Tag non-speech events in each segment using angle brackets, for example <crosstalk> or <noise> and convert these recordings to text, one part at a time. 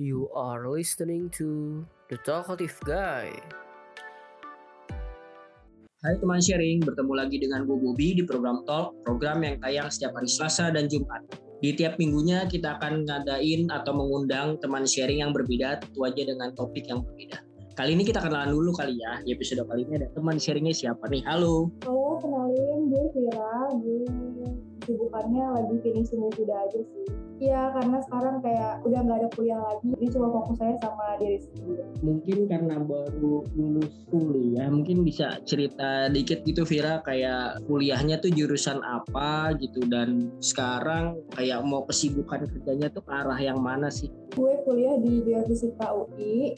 You are listening to The Talkative Guy. Hai teman sharing, bertemu lagi dengan gue Bobby di program Talk, program yang tayang setiap hari Selasa dan Jumat. Di tiap minggunya kita akan ngadain atau mengundang teman sharing yang berbeda, tentu aja dengan topik yang berbeda. Kali ini kita kenalan dulu kali ya, di episode kali ini ada teman sharingnya siapa nih? Halo. Halo, kenalin gue Vira, gue kesibukannya lagi finishing wisuda aja sih. Iya, karena sekarang kayak udah nggak ada kuliah lagi, jadi cuma fokus saya sama diri sendiri. Mungkin karena baru lulus kuliah, mungkin bisa cerita dikit gitu Vira kayak kuliahnya tuh jurusan apa gitu dan sekarang kayak mau kesibukan kerjanya tuh ke arah yang mana sih? Gue kuliah di Geofisika UI,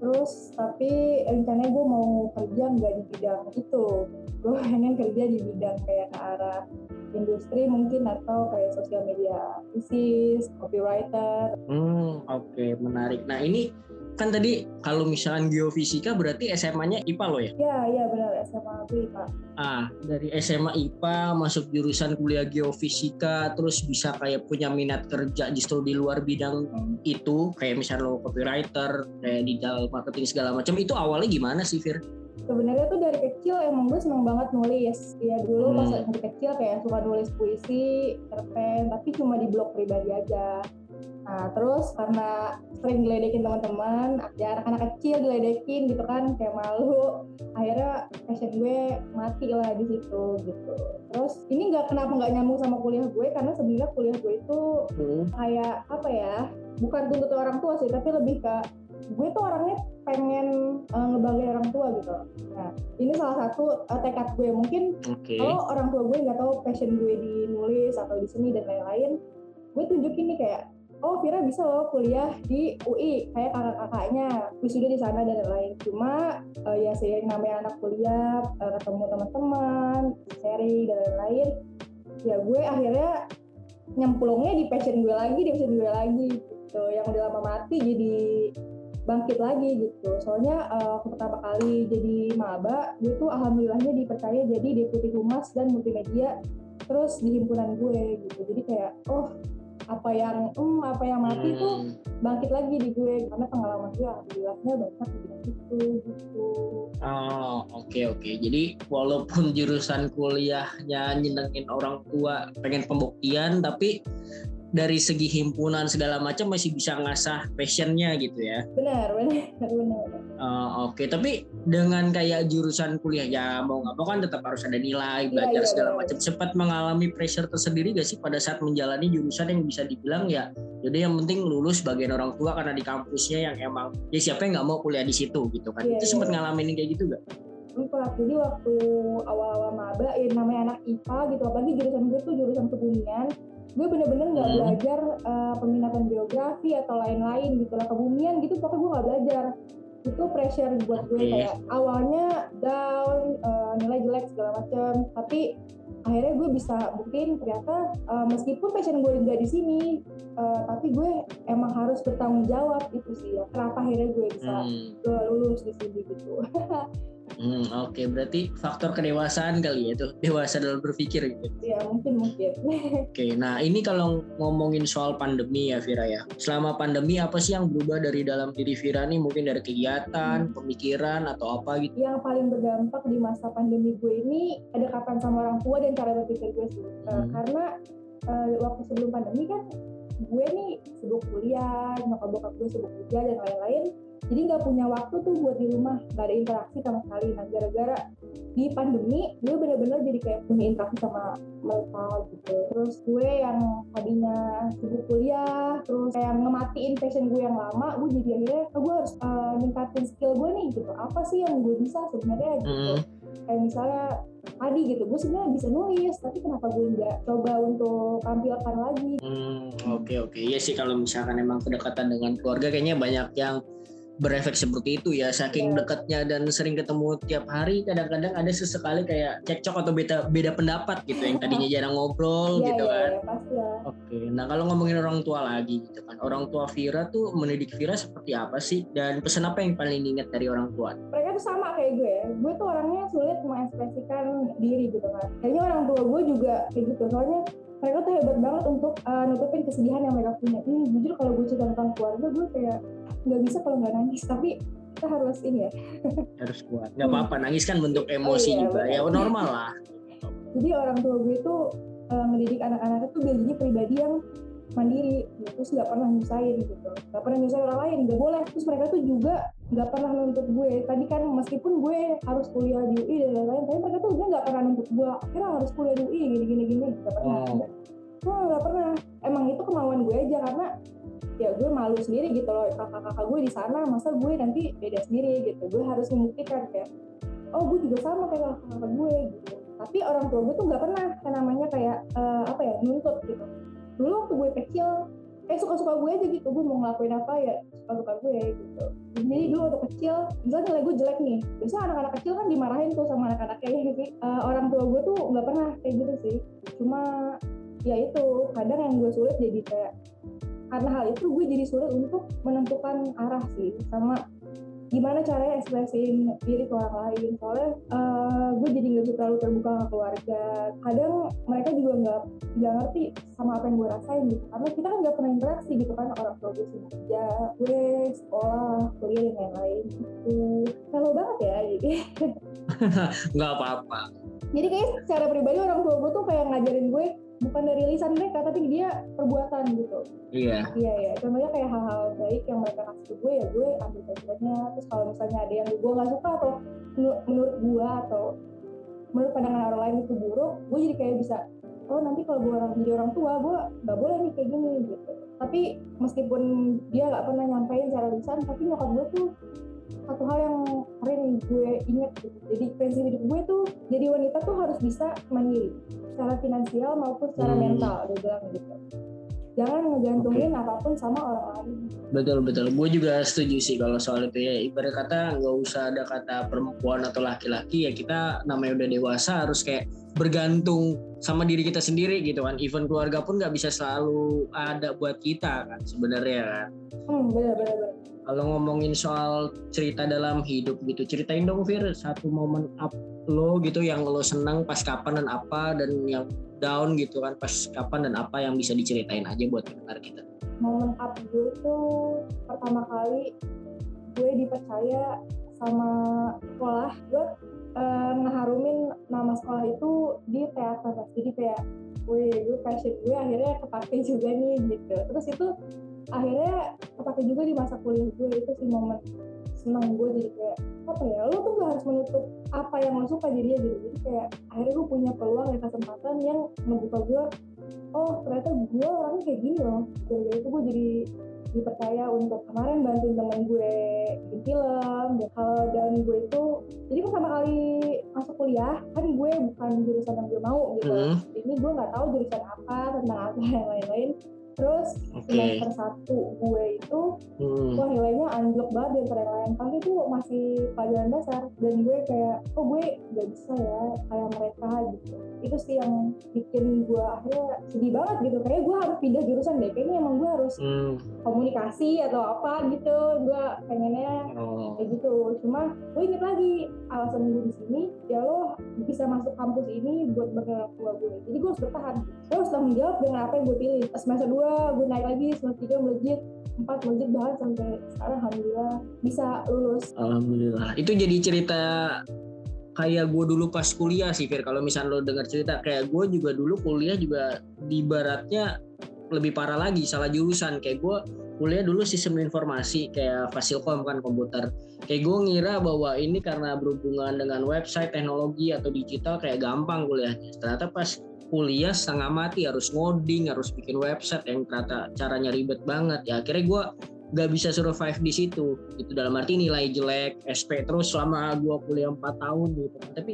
terus tapi rencananya gue mau kerja nggak di bidang itu. Gue pengen kerja di bidang kayak ke arah industri mungkin atau kayak sosial media bisnis, copywriter. Hmm, oke okay, menarik. Nah ini kan tadi kalau misalkan geofisika berarti SMA-nya IPA lo ya? Iya, iya benar SMA IPA. Ah, dari SMA IPA masuk jurusan kuliah geofisika terus bisa kayak punya minat kerja justru di luar bidang hmm. itu kayak misalnya lo copywriter, kayak digital marketing segala macam itu awalnya gimana sih Fir? Sebenarnya tuh dari kecil emang gue seneng banget nulis. Ya dulu hmm. pas dari kecil kayak suka nulis puisi cerpen tapi cuma di blog pribadi aja. Nah terus karena sering diledekin teman-teman ya anak-anak kecil diledekin gitu kan kayak malu. Akhirnya passion gue mati lah di situ gitu. Terus ini nggak kenapa nggak nyambung sama kuliah gue? Karena sebenarnya kuliah gue itu hmm. kayak apa ya bukan tuntut orang tua sih tapi lebih ke gue tuh orangnya pengen uh, ngebanggain orang tua gitu. Nah, ini salah satu uh, tekad gue. Mungkin okay. kalau orang tua gue nggak tahu passion gue di nulis atau di seni dan lain-lain, gue tunjukin nih kayak, oh Vira bisa loh kuliah di UI kayak kakak-kakaknya, wisuda di sana dan lain-lain. Cuma uh, ya sih namanya anak kuliah, uh, ketemu teman-teman, sharing dan lain-lain. Ya gue akhirnya nyemplungnya di passion gue lagi, di passion gue lagi gitu. Yang udah lama mati jadi bangkit lagi gitu. Soalnya uh, pertama kali jadi maba, gue tuh alhamdulillahnya dipercaya jadi deputi humas dan multimedia terus di himpunan gue gitu. Jadi kayak oh apa yang um apa yang mati hmm. tuh bangkit lagi di gue karena pengalaman gue alhamdulillahnya banyak di itu gitu. Oh oke okay, oke. Okay. Jadi walaupun jurusan kuliahnya nyenengin orang tua pengen pembuktian tapi dari segi himpunan segala macam masih bisa ngasah passionnya gitu ya. Benar, benar, benar. Uh, Oke, okay. tapi dengan kayak jurusan kuliah ya mau nggak mau kan tetap harus ada nilai, iya, belajar iya, segala iya. macam. Sempat mengalami pressure tersendiri gak sih pada saat menjalani jurusan yang bisa dibilang ya, jadi yang penting lulus bagian orang tua karena di kampusnya yang emang ya siapa yang nggak mau kuliah di situ gitu kan? Iya, Itu sempat iya. ngalamin kayak gitu gak? Enggak, jadi waktu awal-awal maba, ya namanya anak IPA gitu, apalagi jurusan gue tuh jurusan kebumian, gue bener-bener nggak hmm. belajar uh, peminatan geografi atau lain-lain gitu lah kebumian gitu pokoknya gue nggak belajar. Itu pressure buat gue kayak awalnya down uh, nilai jelek segala macam tapi akhirnya gue bisa buktiin ternyata uh, meskipun passion gue nggak di sini uh, tapi gue emang harus bertanggung jawab itu sih ya. Kenapa akhirnya gue bisa hmm. lulus di sini gitu <laughs> Hmm, oke okay. berarti faktor kedewasaan kali ya itu dewasa dalam berpikir gitu. Iya mungkin mungkin. <laughs> oke, okay, nah ini kalau ngomongin soal pandemi ya Vira ya. Selama pandemi apa sih yang berubah dari dalam diri Vira nih? Mungkin dari kegiatan, hmm. pemikiran atau apa gitu? Yang paling berdampak di masa pandemi gue ini ada kapan sama orang tua dan cara berpikir gue sih. Eh, hmm. Uh, karena uh, waktu sebelum pandemi kan gue nih sibuk kuliah, nyokap bokap gue sibuk kerja dan lain-lain. Jadi nggak punya waktu tuh buat di rumah nggak ada interaksi sama sekali. Nah gara-gara di pandemi gue bener-bener jadi kayak punya interaksi sama mereka gitu. Terus gue yang tadinya sibuk kuliah terus kayak ngematiin passion gue yang lama gue jadi akhirnya oh, gue harus uh, ningkatin skill gue nih gitu. Apa sih yang gue bisa sebenarnya? Gitu. Mm. Kayak misalnya tadi gitu gue sebenarnya bisa nulis tapi kenapa gue nggak coba untuk tampilkan lagi hmm oke okay, oke okay. ya sih kalau misalkan emang kedekatan dengan keluarga kayaknya banyak yang berefek seperti itu ya saking yeah. dekatnya dan sering ketemu tiap hari kadang-kadang ada sesekali kayak cekcok atau beda beda pendapat gitu yang tadinya jarang ngobrol yeah, gitu yeah, kan. Yeah, pasti ya. Oke, nah kalau ngomongin orang tua lagi gitu kan, orang tua Vira tuh mendidik Vira seperti apa sih dan pesan apa yang paling diingat dari orang tua? Mereka tuh sama kayak gue, gue tuh orangnya sulit mengekspresikan diri gitu kan. Kayaknya orang tua gue juga kayak gitu, soalnya mereka tuh hebat banget untuk uh, nutupin kesedihan yang mereka punya. Ini jujur kalau gue cerita tentang keluarga gue kayak nggak bisa kalau nggak nangis. Tapi kita harus ini ya. <laughs> Harus kuat. Nggak apa-apa nangis kan bentuk emosi oh, iya, juga. Ya normal lah. Jadi orang tua gue itu uh, mendidik anak-anaknya tuh biar jadi pribadi yang mandiri. Terus nggak pernah nyusahin gitu. Nggak pernah nyusahin orang lain nggak boleh. Terus mereka tuh juga nggak pernah nuntut gue. Tadi kan meskipun gue harus kuliah di UI dan lain-lain tapi mereka tuh juga nggak pernah nuntut gue. Akhirnya harus kuliah di UI gini gini gini. Nggak pernah. Oh. nggak. Pernah. Emang itu kemauan gue aja karena ya gue malu sendiri gitu loh. Kakak-kakak gue di sana masa gue nanti beda sendiri gitu. Gue harus membuktikan kayak oh gue juga sama kayak kakak-kakak gue gitu. Tapi orang tua gue tuh nggak pernah kan namanya kayak uh, apa ya nuntut gitu. Dulu waktu gue kecil eh suka-suka gue aja gitu gue mau ngelakuin apa ya suka-suka gue gitu. Jadi dulu waktu kecil misalnya nilai gue jelek nih. Biasa anak-anak kecil kan dimarahin tuh sama anak-anak kayak gitu sih. Uh, orang tua gue tuh nggak pernah kayak gitu sih. Cuma ya itu kadang yang gue sulit jadi kayak karena hal itu gue jadi sulit untuk menentukan arah sih sama gimana caranya ekspresiin diri ke orang lain? Soalnya uh, gue jadi nggak bisa terlalu terbuka ke keluarga. Kadang mereka juga nggak nggak ngerti sama apa yang gue rasain gitu. Karena kita kan nggak pernah interaksi gitu kan orang tua gue sih. Kerja gue sekolah kuliah dan lain-lain gitu. Kalau banget ya jadi. <laughs> Nggak apa-apa jadi kayak secara pribadi orang tua gue tuh kayak ngajarin gue bukan dari lisan mereka tapi dia perbuatan gitu. Iya. Iya iya. Contohnya kayak hal-hal baik yang mereka kasih ke gue ya gue ambil contohnya. Terus kalau misalnya ada yang gue nggak suka atau menurut gue atau menurut pandangan orang lain itu buruk gue jadi kayak bisa oh nanti kalau gue orang jadi orang tua gue nggak boleh nih kayak gini gitu. Tapi meskipun dia nggak pernah nyampein secara lisan tapi nyokap gue tuh satu hal yang sering gue inget gitu. Jadi prinsip hidup gue tuh jadi wanita tuh harus bisa mandiri secara finansial maupun secara hmm. mental dia bilang gitu. Jangan ngegantungin okay. apa pun sama orang lain. Betul betul. Gue juga setuju sih kalau soal itu ya. Ibarat kata nggak usah ada kata perempuan atau laki-laki ya kita namanya udah dewasa harus kayak bergantung sama diri kita sendiri gitu kan. Even keluarga pun nggak bisa selalu ada buat kita kan sebenarnya kan. Hmm, benar benar kalau ngomongin soal cerita dalam hidup gitu ceritain dong Fir satu momen up lo gitu yang lo senang pas kapan dan apa dan yang down gitu kan pas kapan dan apa yang bisa diceritain aja buat pendengar kita. Momen up gue tuh pertama kali gue dipercaya sama sekolah. Buat uh, ngeharumin nama sekolah itu di teater. Jadi kayak gue gue passion gue akhirnya kepake juga nih gitu. Terus itu akhirnya kepake juga di masa kuliah gue itu sih momen senang gue jadi kayak apa ya lo tuh gak harus menutup apa yang lo suka jadi gitu jadi kayak akhirnya gue punya peluang dan kesempatan yang membuka gue oh ternyata gue orangnya kayak gini loh. Dari itu gue jadi dipercaya untuk kemarin bantuin temen gue bikin film. Dan kalau dan gue itu jadi pertama kali masuk kuliah kan gue bukan jurusan yang gue mau gitu. Mm. ini gue nggak tahu jurusan apa tentang apa <laughs> yang lain-lain terus okay. semester satu gue itu hmm. wah nilainya anjlok banget di antara yang lain tapi itu masih pelajaran dasar dan gue kayak oh gue gak bisa ya kayak itu sih yang bikin gue akhirnya sedih banget gitu. Kayak gue harus pindah jurusan deh. Kayaknya emang gue harus hmm. komunikasi atau apa gitu. Gue pengennya oh. kayak gitu. Cuma gue inget lagi alasan gue di sini ya lo bisa masuk kampus ini buat bergerak tua gue jadi gue harus bertahan. Gue harus tanggung jawab dengan apa yang gue pilih. Semester dua gue naik lagi semester tiga melejit empat melejit bahkan sampai sekarang. Alhamdulillah bisa lulus. Alhamdulillah. Itu jadi cerita kayak gue dulu pas kuliah sih Fir. Kalau misalnya lo dengar cerita kayak gue juga dulu kuliah juga di baratnya lebih parah lagi salah jurusan. Kayak gue kuliah dulu sistem informasi kayak fasilkom kan komputer. Kayak gue ngira bahwa ini karena berhubungan dengan website teknologi atau digital kayak gampang kuliahnya. Ternyata pas kuliah setengah mati harus ngoding harus bikin website yang ternyata caranya ribet banget. Ya akhirnya gue gak bisa survive di situ. Itu dalam arti nilai jelek SP terus selama gue kuliah 4 tahun gitu. Tapi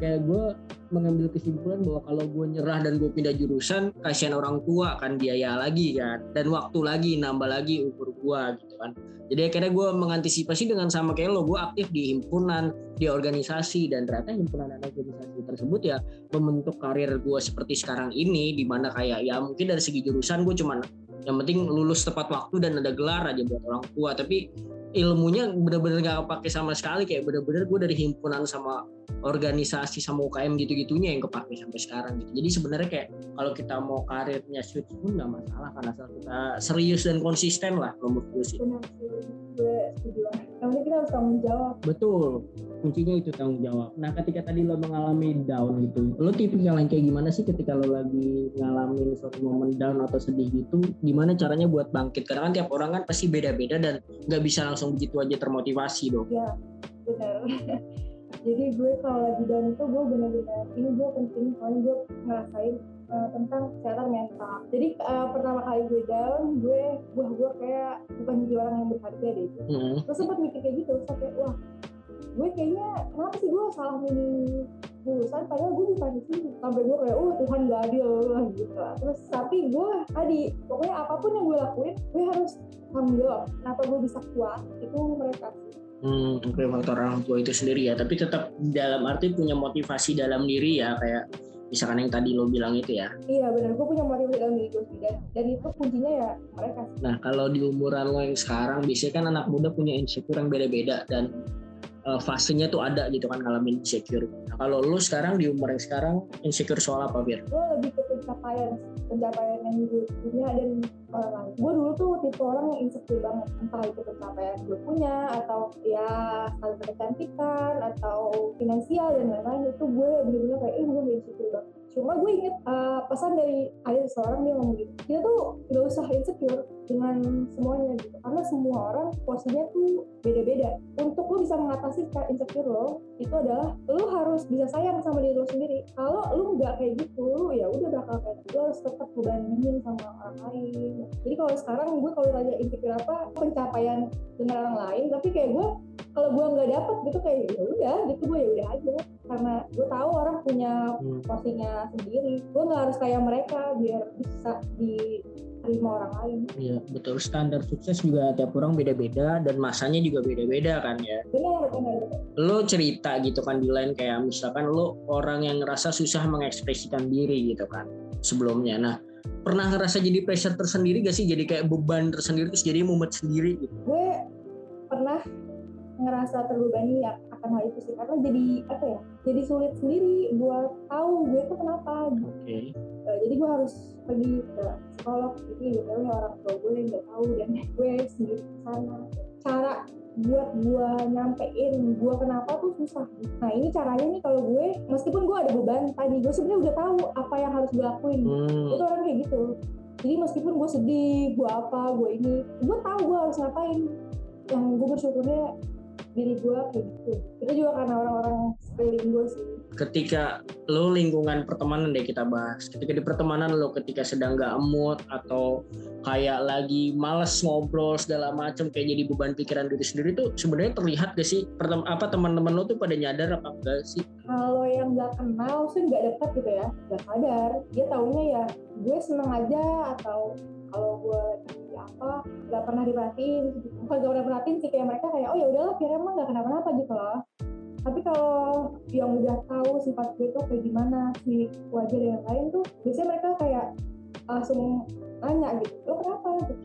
kayak gue mengambil kesimpulan bahwa kalau gue nyerah dan gue pindah jurusan kasihan orang tua kan biaya lagi kan. Dan waktu lagi nambah lagi umur gue gitu kan. Jadi akhirnya gue mengantisipasi dengan sama kayak lo gue aktif di himpunan di organisasi. Dan ternyata himpunan dan organisasi tersebut ya membentuk karir gue seperti sekarang ini di mana kayak ya mungkin dari segi jurusan gue cuman yang penting lulus tepat waktu dan ada gelar aja buat orang tua. Tapi ilmunya bener-bener gak kepake sama sekali. Kayak bener-bener gue dari himpunan sama organisasi sama UKM gitu-gitunya yang kepake sampai sekarang gitu. Jadi sebenarnya kayak kalau kita mau karirnya switch pun nggak masalah karena asal kita serius dan konsisten lah menurut gue sih. benar sih. Gue setuju kita harus tanggung jawab. Betul, kuncinya itu tanggung jawab. Nah, ketika tadi lo mengalami down gitu, lo tipikal yang kayak gimana sih ketika lo lagi ngalamin suatu momen down atau sedih gitu? Gimana caranya buat bangkit? Karena kan tiap orang kan pasti beda-beda dan nggak bisa langsung begitu aja termotivasi dong. ya benar <laughs> jadi gue kalau lagi down itu gue benar-benar ini gue penting soalnya gue ngerasain uh, tentang kesehatan mental jadi uh, pertama kali gue down gue wah gue kayak bukan jadi orang yang berharga deh Hmm. gue sempat mikir kayak gitu terus kayak wah gue kayaknya kenapa sih gue salah milih jurusan? Padahal gue bukan di sini sampai gue kayak oh Tuhan gak adil lah gitu lah. Terus tapi gue tadi pokoknya apa pun yang gue lakuin gue harus tanggung jawab. Kenapa gue bisa kuat itu mereka sih. Hmm, oke faktor orang tua itu sendiri ya, tapi tetap dalam arti punya motivasi dalam diri ya, kayak misalkan yang tadi lo bilang itu ya. iya benar. Gue punya motivasi dalam diri gue sendiri dan, itu kuncinya ya mereka Nah, kalau di umuran lo yang sekarang, biasanya kan anak muda punya insecure yang beda-beda dan uh, fasenya tuh ada gitu kan ngalamin insecure. Nah, kalau lo sekarang di umur yang sekarang insecure soal apa, Bir? gue lebih ke pencapaian pencapaian yang gue punya dan orang lain gue dulu tuh tipe orang yang insecure banget entah itu pencapaian gue punya atau ya standar kecantikan atau finansial dan lain-lain itu gue bener-bener kayak eh gue insecure banget cuma gue inget uh, pesan dari ada seseorang dia ngomong gitu dia tuh gak usah insecure dengan semuanya gitu karena semua orang posisinya tuh beda-beda. Untuk lo bisa mengatasi insecure lo itu adalah lo harus bisa sayang sama diri lo sendiri. Kalau lo nggak kayak gitu lo ya udah bakal kayak lo harus tetap berbandingin sama orang lain. Jadi kalau sekarang gue kalau tanya insecure apa pencapaian dengan orang lain tapi kayak gue kalau gue nggak dapet gitu kayak ya udah gitu gue ya udah aja karena gue tahu orang punya Hmm. porsinya sendiri gue nggak harus kayak mereka biar bisa diterima orang lain Iya, betul. Standar sukses juga tiap orang beda-beda dan masanya juga beda-beda kan ya. benar benar benar. Lo cerita gitu kan di lain kayak misalkan lo orang yang ngerasa susah mengekspresikan diri gitu kan sebelumnya. Nah, pernah ngerasa jadi pressure tersendiri gak sih? Jadi kayak beban tersendiri terus jadi mumet sendiri gitu. gue pernah ngerasa terbebani ya akan hal itu sih. Karena jadi apa ya jadi sulit sendiri buat tahu gue tuh kenapa gitu. Oke. Eh, jadi gue harus pergi ke psikolog. Gitu gitu orang tua gue nggak tahu dan gue sendiri ke sana. Cara buat gue nyampein gue kenapa tuh susah. Nah ini caranya nih kalau gue meskipun gue ada beban tadi gue sebenarnya udah tahu apa yang harus gue lakuin. Hmm. itu orang kayak gitu. Jadi meskipun gue sedih gue apa gue ini gue tahu gue harus ngapain. Yang gue bersyukurnya diri gue kayak gitu. Itu juga karena orang-orang sekeliling gue sih. Ketika lo lingkungan pertemanan deh kita bahas. Ketika di pertemanan lo ketika sedang gak mood atau kayak lagi males ngobrol segala macam kayak jadi beban pikiran diri sendiri tuh sebenarnya terlihat gak sih? Pertem- apa teman-teman lo tuh pada nyadar apa enggak sih? Kalau yang nggak kenal sih nggak dekat gitu ya. Nggak sadar. Dia taunya ya gue seneng aja atau kalau gue apa nggak pernah diperhatiin gitu. bukan nggak pernah perhatiin sih kayak mereka kayak oh ya udahlah kira emang nggak kenapa-napa gitu loh tapi kalau yang udah tahu sifat gue tuh kayak gimana si wajah dan yang lain tuh biasanya mereka kayak langsung nanya gitu lo kenapa.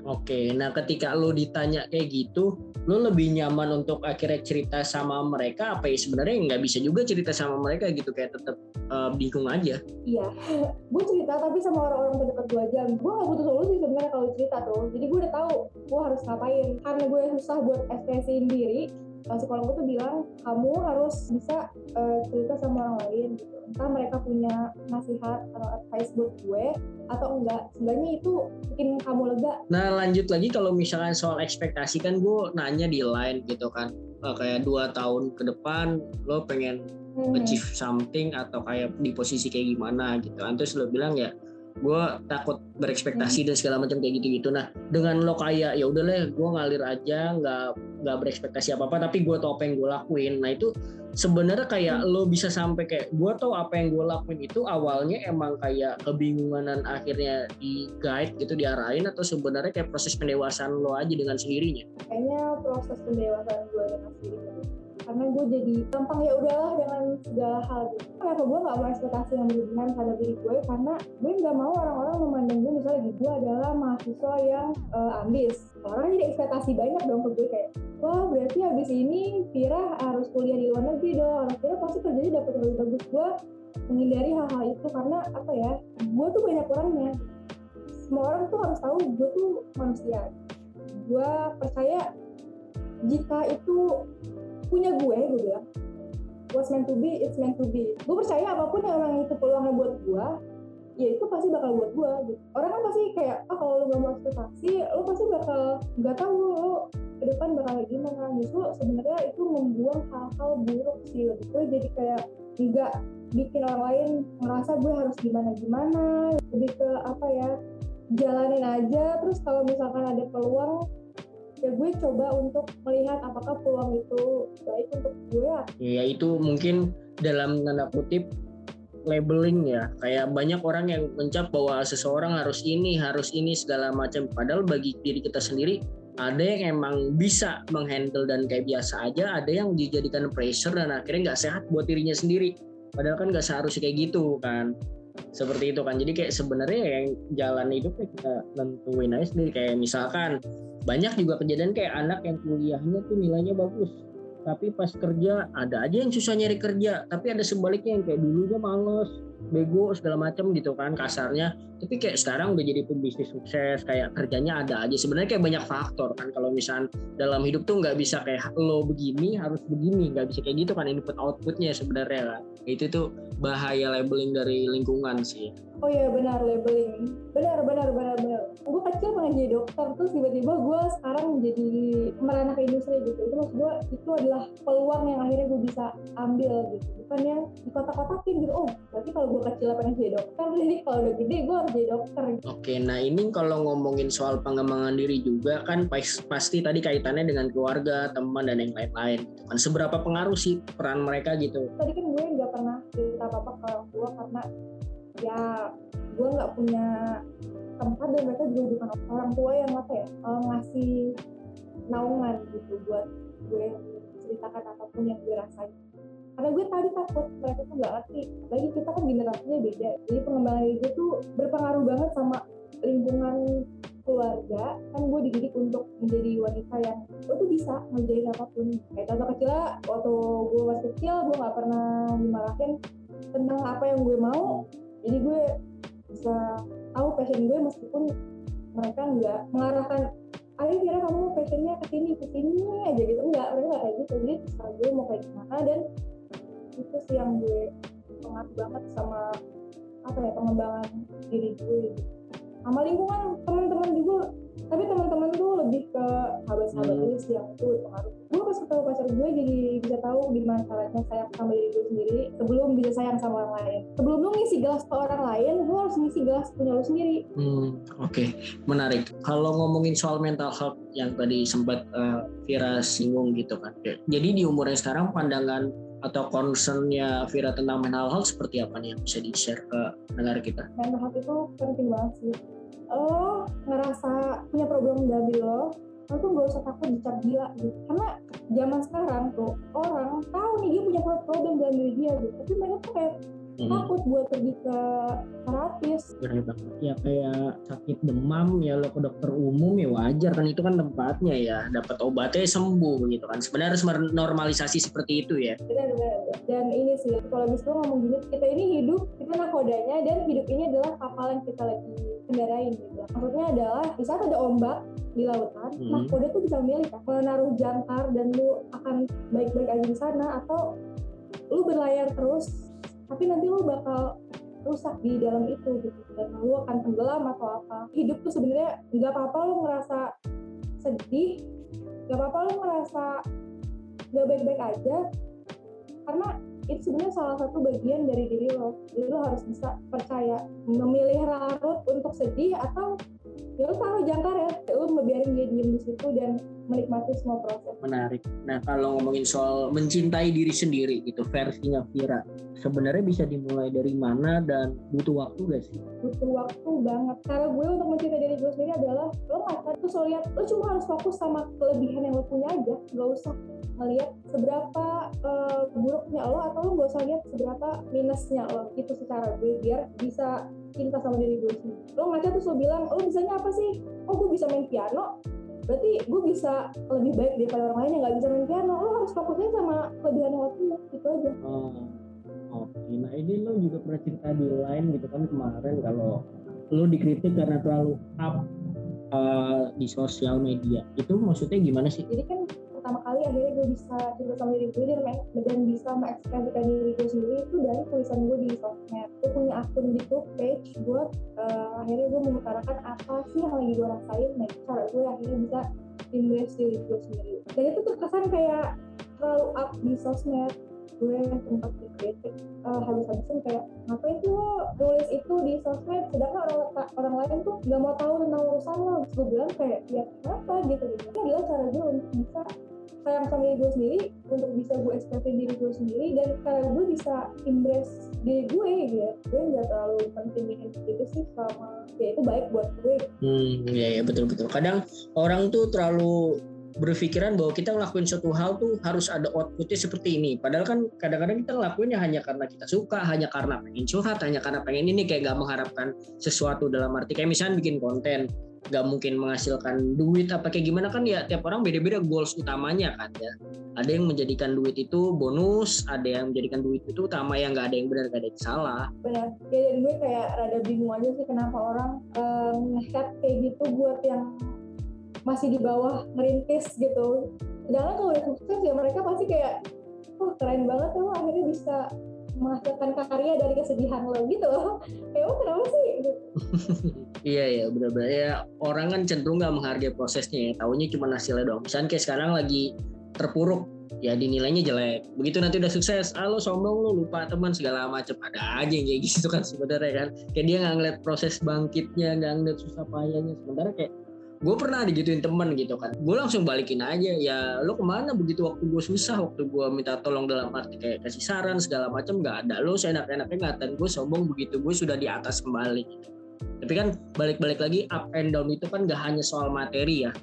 Oke, nah ketika lo ditanya kayak gitu, lo lebih nyaman untuk akhirnya cerita sama mereka apa ya? Sebenarnya nggak bisa juga cerita sama mereka gitu kayak tetap eh, bingung aja. iya <laughs> gue cerita tapi sama orang-orang terdekat gue aja. Gue gak butuh solusi sebenarnya kalau cerita tuh jadi gue udah tahu gue harus ngapain. Karena gue susah buat ekspresiin diri uh, psikolog gue tuh bilang kamu harus bisa uh, cerita sama orang lain gitu. Entah mereka punya nasihat atau advice buat gue atau enggak. Sebenarnya itu bikin kamu lega. Nah lanjut lagi kalau misalkan soal ekspektasi kan gue nanya di line gitu kan. Eh, kayak dua tahun ke depan lo pengen Hmm. achieve something atau kayak di posisi kayak gimana gitu kan. Terus lo bilang ya gue takut berekspektasi dan segala macam kayak gitu-gitu. Nah dengan lo kayak ya udah lah gue ngalir aja nggak nggak berekspektasi apa apa tapi gue tau apa yang gue lakuin. Nah itu sebenarnya kayak lo bisa sampai kayak gue tau apa yang gue lakuin itu awalnya emang kayak kebingungan akhirnya di guide gitu diarahin atau sebenarnya kayak proses pendewasaan lo aja dengan sendirinya? Kayaknya proses pendewasaan gue dengan sendiri dulu. Karena gue jadi gampang ya udahlah dengan segala hal gitu. Kenapa gue gak mau ekspektasi yang berlebihan pada diri gue? Karena gue nggak mau orang-orang memandang gue misalnya gitu gue adalah mahasiswa yang eh, ambis. Orang jadi ekspektasi banyak dong ke gue kayak wah berarti habis ini Vira harus kuliah di luar negeri dong. Vira pasti kerjanya dapat lebih bagus gue menghindari hal-hal itu karena apa ya gue tuh banyak orangnya. Semua orang tuh harus tahu gue tuh manusia. Gue percaya jika itu punya gue gue bilang what's meant to be it's meant to be. Gue percaya apa pun yang orang itu peluangnya buat gue ya itu pasti bakal buat gue gitu. orang kan pasti kayak ah kalau lu gak mau ekspektasi lu pasti bakal nggak tahu lu ke depan bakal gimana. Justru sebenarnya itu membuang hal-hal buruk sih lebih gue jadi kayak nggak bikin orang lain ngerasa gue harus gimana gimana lebih ke apa ya jalanin aja. Terus kalau misalkan ada peluang ya gue coba untuk melihat apakah peluang itu baik untuk gue. Ya itu mungkin dalam tanda kutip labeling ya. Kayak banyak orang yang mencap bahwa seseorang harus ini harus ini segala macam. Padahal bagi diri kita sendiri ada yang emang bisa menghandle dan kayak biasa aja ada yang dijadikan pressure dan akhirnya nggak sehat buat dirinya sendiri. Padahal kan nggak seharusnya kayak gitu kan seperti itu kan. Jadi kayak sebenarnya yang jalan kayak kita tentuin aja sendiri. Kayak misalkan banyak juga kejadian kayak anak yang kuliahnya tuh nilainya bagus. Tapi pas kerja ada aja yang susah nyari kerja. Tapi ada sebaliknya yang kayak dulunya males bego segala macam gitu kan kasarnya. Tapi kayak sekarang udah jadi pembisnis sukses kayak kerjanya ada aja. Sebenarnya kayak banyak faktor kan kalau misal dalam hidup tuh nggak bisa kayak lo begini harus begini. Nggak bisa kayak gitu kan input outputnya sebenarnya kan. Itu tuh bahaya labeling dari lingkungan sih. Oh iya benar labeling. Benar benar benar benar. Gue kecil pengen jadi dokter terus tiba-tiba gue sekarang jadi merana ke industri gitu. Itu maksud gue itu adalah peluang yang akhirnya gue bisa ambil gitu. Bukan yang di kota-kotakin gitu. Oh berarti kalau gue kecil pengen jadi dokter. Jadi kalau udah gede gue harus jadi dokter. Gitu. oke nah ini kalau ngomongin soal pengembangan diri juga kan pasti tadi kaitannya dengan keluarga teman dan yang lain-lain gitu kan. Seberapa pengaruh sih peran mereka gitu? Tadi kan gue nggak pernah cerita apa-apa ke orang tua karena ya gue nggak punya tempat dan mereka juga bukan orang tua yang apa ya uh, ngasih naungan gitu buat gue ceritakan apa pun yang gue rasain karena gue tadi takut mereka tuh nggak ngerti. Lagi kita kan generasinya beda. Jadi pengembangan diri gue tuh berpengaruh banget sama lingkungan keluarga. Kan gue dididik untuk menjadi wanita yang lo tuh bisa ngerjain apa pun kayak contoh kecil waktu gue masih kecil gue nggak pernah dimarahin tentang apa yang gue mau. Jadi gue bisa tahu passion gue meskipun mereka nggak mengarahkan ayo kira kamu passionnya ke sini ke sini aja gitu. Enggak mereka nggak kayak gitu. Jadi terserah gue mau kayak gimana dan itu sih yang gue pengaruh banget sama apa ya pengembangan diri gue gitu. sama lingkungan teman-teman juga tapi teman-teman tuh lebih ke sahabat-sahabat hmm. sih yang itu pengaruh gue pas ketemu pacar gue jadi bisa tahu gimana caranya sayang sama diri gue sendiri sebelum bisa sayang sama orang lain sebelum lu ngisi gelas ke orang lain lu harus ngisi gelas punya lu sendiri hmm, oke okay. menarik kalau ngomongin soal mental health yang tadi sempat uh, Vira singgung gitu kan jadi di umurnya sekarang pandangan atau concernnya Vira tentang mental health seperti apa nih yang bisa di-share ke negara kita? Mental health itu penting banget sih. Lo ngerasa punya problem diri lo lo tuh gak usah takut dicap gila gitu. Karena zaman sekarang tuh orang tahu nih dia punya problem dalam diri dia gitu. Tapi mereka tuh kayak hmm. takut buat pergi ke terapis benar banget. Ya kayak sakit demam ya lo ke dokter umum ya wajar kan itu kan tempatnya ya. Dapat obatnya sembuh gitu kan. Sebenarnya harus normalisasi seperti itu ya. Benar benar dan ini sih kalau bisa ngomong gini kita ini hidup kita nakodanya dan hidup ini adalah kapal yang kita lagi kendarain gitu. Maksudnya adalah di saat ada ombak di lautan, hmm. nakoda tuh bisa memilih kan mau naruh jangkar dan lu akan baik-baik aja di sana atau lu berlayar terus tapi nanti lo bakal rusak di dalam itu gitu. Dan lo akan tenggelam atau apa. Hidup tuh sebenarnya nggak apa-apa lo ngerasa sedih nggak apa-apa lo ngerasa nggak baik-baik aja. Karena itu sebenarnya salah satu bagian dari diri lo. Jadi lo harus bisa percaya memilih larut untuk sedih atau ya lu taruh jangkar ya. Lu ngebiarin dia diem di situ dan menikmati semua proses. Menarik. Nah kalau ngomongin soal mencintai diri sendiri gitu versinya Vira sebenarnya bisa dimulai dari mana dan butuh waktu gak sih? Butuh waktu banget. Cara gue untuk mencintai diri gue sendiri adalah lo makan tuh so lihat lo cuma harus fokus sama kelebihan yang lo punya aja. Gak usah ngelihat seberapa uh, buruknya lo atau lo gak usah lihat seberapa minusnya lo itu secara gue biar bisa cinta sama diri gue sendiri lo ngaca tuh lo bilang lo bisanya apa sih oh gue bisa main piano berarti gue bisa lebih baik daripada orang lain yang nggak bisa main piano lo harus fokusnya sama kelebihan yang lo gitu aja Oh, oke. Nah ini lo juga pernah cerita di lain gitu kan kemarin kalau lo dikritik karena terlalu up uh, di sosial media. Itu maksudnya gimana sih? jadi kan pertama kali akhirnya gue bisa cerita sama diri gue dan, dan bisa mengekspresikan diri gue sendiri itu dari tulisan gue di sosmed. Gue punya akun gitu page buat uh, akhirnya gue mengutarakan apa sih yang lagi gue rasain nah cara gue akhirnya bisa embrace diri gue sendiri. Dan itu tuh kesan kayak terlalu up di sosmed gue sempat dikritik uh, habis-habisan kayak ngapain tuh lo nulis itu di sosmed? Sedangkan orang orang lain tuh nggak mau tahu tentang urusan lo. Gue bilang kayak ya kenapa? Gitu. Gitu ini adalah cara gue untuk bisa sayang sama gue sendiri untuk bisa gue ekspresi diri gue sendiri dan cara gue bisa embrace diri gue gitu gue nggak terlalu pentingin itu sih sama ya itu baik buat gue Hmm, ya ya betul betul. Kadang orang tuh terlalu berpikiran bahwa kita ngelakuin suatu hal tuh harus ada outputnya seperti ini. Padahal kan kadang-kadang kita ngelakuinnya hanya karena kita suka, hanya karena pengen curhat, hanya karena pengen ini kayak gak mengharapkan sesuatu dalam arti kayak misalnya bikin konten gak mungkin menghasilkan duit apa kayak gimana kan ya tiap orang beda-beda goals utamanya kan ya. Ada yang menjadikan duit itu bonus ada yang menjadikan duit itu utama yang gak ada yang benar gak ada yang salah. Benar. Ya dan gue kayak rada bingung aja sih kenapa orang um, kayak gitu buat yang masih di bawah merintis gitu. Sedangkan kalau udah sukses ya mereka pasti kayak wah keren banget lo akhirnya bisa menghasilkan karya dari kesedihan lo gitu kayak oh kenapa sih gitu. <laughs> Iya ya benar-benar ya orang kan cenderung nggak menghargai prosesnya ya tahunya cuma hasilnya doang. Misalnya kayak sekarang lagi terpuruk ya dinilainya jelek. Begitu nanti udah sukses, ah lo sombong lo lupa teman segala macam ada aja yang kayak gitu kan sebenarnya kan. Kayak dia nggak ngeliat proses bangkitnya, nggak ngeliat susah payahnya. Sementara kayak gue pernah digituin temen gitu kan. Gue langsung balikin aja. Ya lo ke mana begitu waktu gue susah waktu gue minta tolong dalam arti kayak kasih saran segala macam nggak ada. Lo seenak-enaknya ngatain gue sombong begitu gue sudah di atas kembali. Tapi kan balik-balik lagi up and down itu kan gak hanya soal materi ya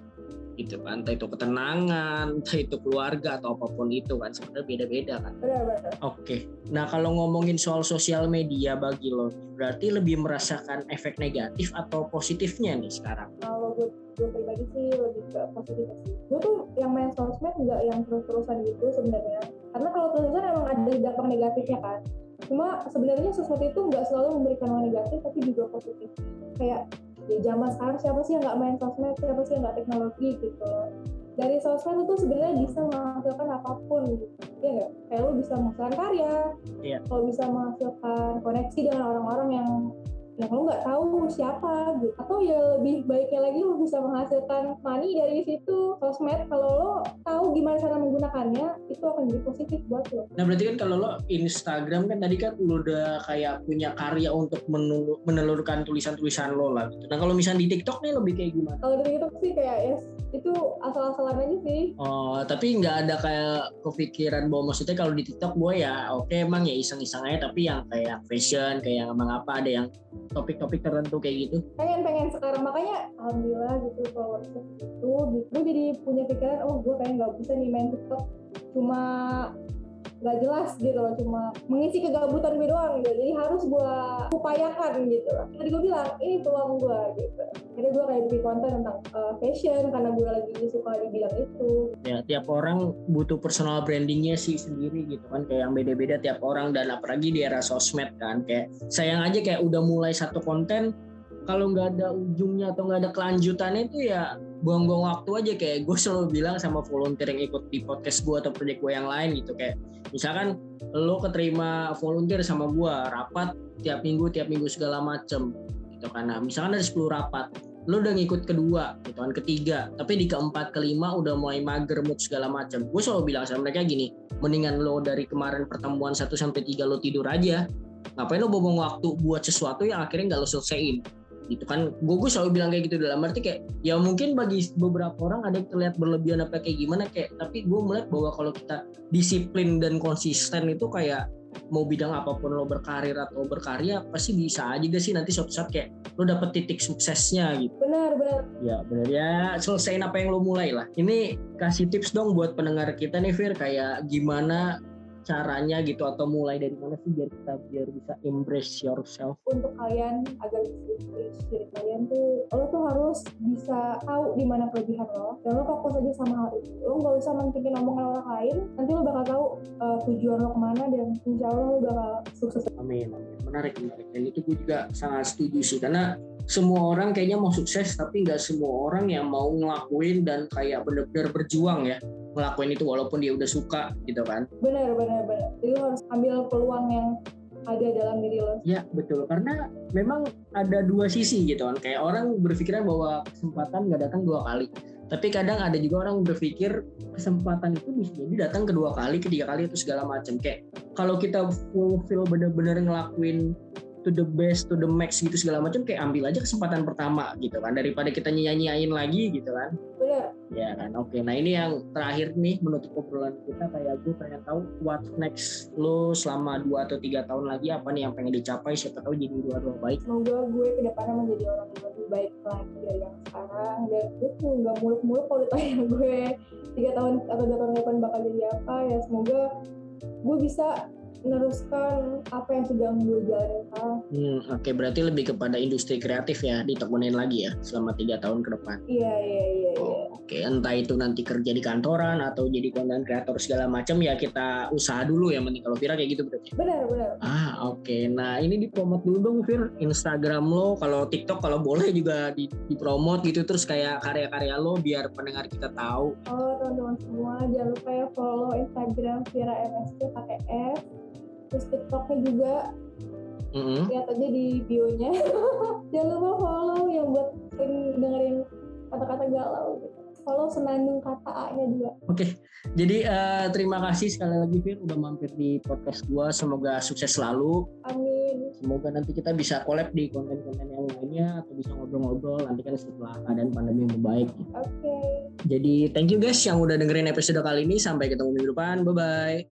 gitu kan. Entah itu ketenangan entah itu keluarga atau apa pun itu kan. Sebenarnya beda-beda kan. Benar-benar Oke, nah kalau ngomongin soal sosial media bagi lo, berarti lebih merasakan efek negatif atau positifnya nih sekarang? kalau gue gue pribadi sih lebih ke positif sih. Gue tuh yang main sosmed nggak yang terus-terusan gitu sebenarnya. Karena kalau terus-terusan emang ada dampak negatifnya kan. Cuma sebenarnya sesuatu itu nggak selalu memberikan hal negatif tapi juga positif. Kayak di zaman sekarang siapa sih yang nggak main sosmed? Siapa sih yang nggak teknologi gitu? Dari sosmed itu sebenarnya bisa menghasilkan apa pun gitu. Ya nggak? Kayak lo bisa menghasilkan karya. Iya. kalau bisa menghasilkan koneksi dengan orang-orang yang yang lo nggak tahu siapa gitu atau ya lebih baiknya lagi lo bisa menghasilkan money dari situ sosmed kalau lo tahu gimana cara menggunakannya itu akan jadi positif buat lo Nah berarti kan kalau lo Instagram kan tadi kan lo udah kayak punya karya untuk menelu- menelurkan tulisan-tulisan lo lah gitu. Nah kalau misalnya di TikTok nih lebih kayak gimana? kalau dari itu sih kayak ya itu asal-asalan aja sih Oh tapi nggak ada kayak kepikiran bahwa maksudnya kalau di TikTok gue ya oke emang ya iseng-iseng aja tapi yang kayak fashion kayak emang apa ada yang topik-topik tertentu kayak gitu. pengen pengen sekarang makanya alhamdulillah gitu kalau itu gue jadi punya pikiran oh gue kayak nggak bisa nih main TikTok cuma nggak jelas gitu loh cuma mengisi kegabutan gue doang gitu. Jadi harus gue upayakan gitu loh. Tadi gue bilang ini peluang gue gitu. Jadi gue kayak bikin konten tentang uh, fashion karena gue lagi suka di bidang itu. Ya tiap orang butuh personal brandingnya sih sendiri gitu kan. Kayak yang beda-beda tiap orang dan apalagi di era sosmed kan. Kayak sayang aja kayak udah mulai satu konten kalau nggak ada ujungnya atau nggak ada kelanjutannya itu ya buang-buang waktu aja kayak gue selalu bilang sama volunteer yang ikut di podcast gue atau project gue yang lain gitu kayak misalkan lo keterima volunteer sama gue rapat tiap minggu tiap minggu segala macem gitu kan. Nah misalkan ada 10 rapat lo udah ngikut kedua gitu kan ketiga tapi di keempat kelima udah mulai mager mood segala macam gue selalu bilang sama mereka gini mendingan lo dari kemarin pertemuan 1 sampai tiga lo tidur aja. Ngapain lo buang waktu buat sesuatu yang akhirnya nggak lo selesaiin gitu kan gue gue selalu bilang kayak gitu dalam arti kayak ya mungkin bagi beberapa orang ada yang terlihat berlebihan apa kayak gimana kayak tapi gue melihat bahwa kalau kita disiplin dan konsisten itu kayak mau bidang apa pun lo berkarir atau berkarya pasti bisa aja gak sih nanti suatu saat kayak lo dapet titik suksesnya gitu. Benar benar. Ya benar ya. Selesaiin apa yang lo mulai lah. Ini kasih tips dong buat pendengar kita nih Fir kayak gimana caranya gitu atau mulai dari mana sih biar kita biar bisa embrace yourself? untuk kalian agar bisa embrace diri kalian tuh lo tuh harus bisa tahu di mana kelebihan lo dan lo fokus aja sama hal itu lo nggak usah mentingin omongan orang lain nanti lo bakal tahu uh, tujuan lo ke mana dan insya Allah lo bakal sukses Amin, amin. Menarik, menarik. Dan itu gue juga sangat setuju sih karena semua orang kayaknya mau sukses tapi nggak semua orang yang mau ngelakuin dan kayak bener-bener berjuang ya ngelakuin itu walaupun dia udah suka gitu kan. benar benar benar jadi lo harus ambil peluang yang ada dalam diri lo. Ya betul. Karena memang ada dua sisi gitu kan. Kayak orang berpikiran bahwa kesempatan nggak datang dua kali. Tapi kadang ada juga orang berpikir kesempatan itu bisa jadi datang kedua kali ketiga kali atau segala macam. Kayak kalau kita fulfill bener-bener ngelakuin to the best to the max gitu segala macam kayak ambil aja kesempatan pertama gitu kan daripada kita nyanyi-nyanyiin lagi gitu kan. Benar ya kan oke. Nah ini yang terakhir nih menutup obrolan kita kayak gue pengen tahu what next lo selama dua atau tiga tahun lagi apa nih yang pengen dicapai siapa tahu jadi dua dua baik. Semoga gue ke depannya menjadi orang yang lebih baik lagi dari yang sekarang. Dan gue tuh nggak muluk-muluk kalau ditanya gue tiga tahun atau dua tahun ke depan bakal jadi apa. Ya semoga gue bisa meneruskan apa yang sedang gue jalanin sekarang Hmm, oke berarti lebih kepada industri kreatif ya ditekunin lagi ya selama tiga tahun ke depan. iya iya iya iya Oh, oke entah itu nanti kerja di kantoran atau jadi konten kreator segala macam ya kita usaha dulu ya penting kalau Vira kayak gitu berarti. benar benar Ah oke nah ini dipromot dulu dong Vir Instagram lo kalau TikTok kalau boleh juga di dipromot gitu terus kayak karya-karya lo biar pendengar kita tahu. Oh teman-teman semua jangan lupa ya follow Instagram Vira MSC pakai F terus TikToknya juga Mm-mm. lihat aja di bio-nya <laughs> jangan lupa follow yang buat sering dengerin kata-kata galau gitu follow senandung kata A-nya juga Oke, jadi eh, terima kasih sekali lagi Vir udah mampir di podcast gua. Semoga sukses selalu. amin Semoga nanti kita bisa collab di konten-konten yang lainnya atau bisa ngobrol-ngobrol nanti kan setelah keadaan pandemi membaik. oke Jadi thank you guys yang udah dengerin episode kali ini. Sampai ketemu minggu depan. Bye bye.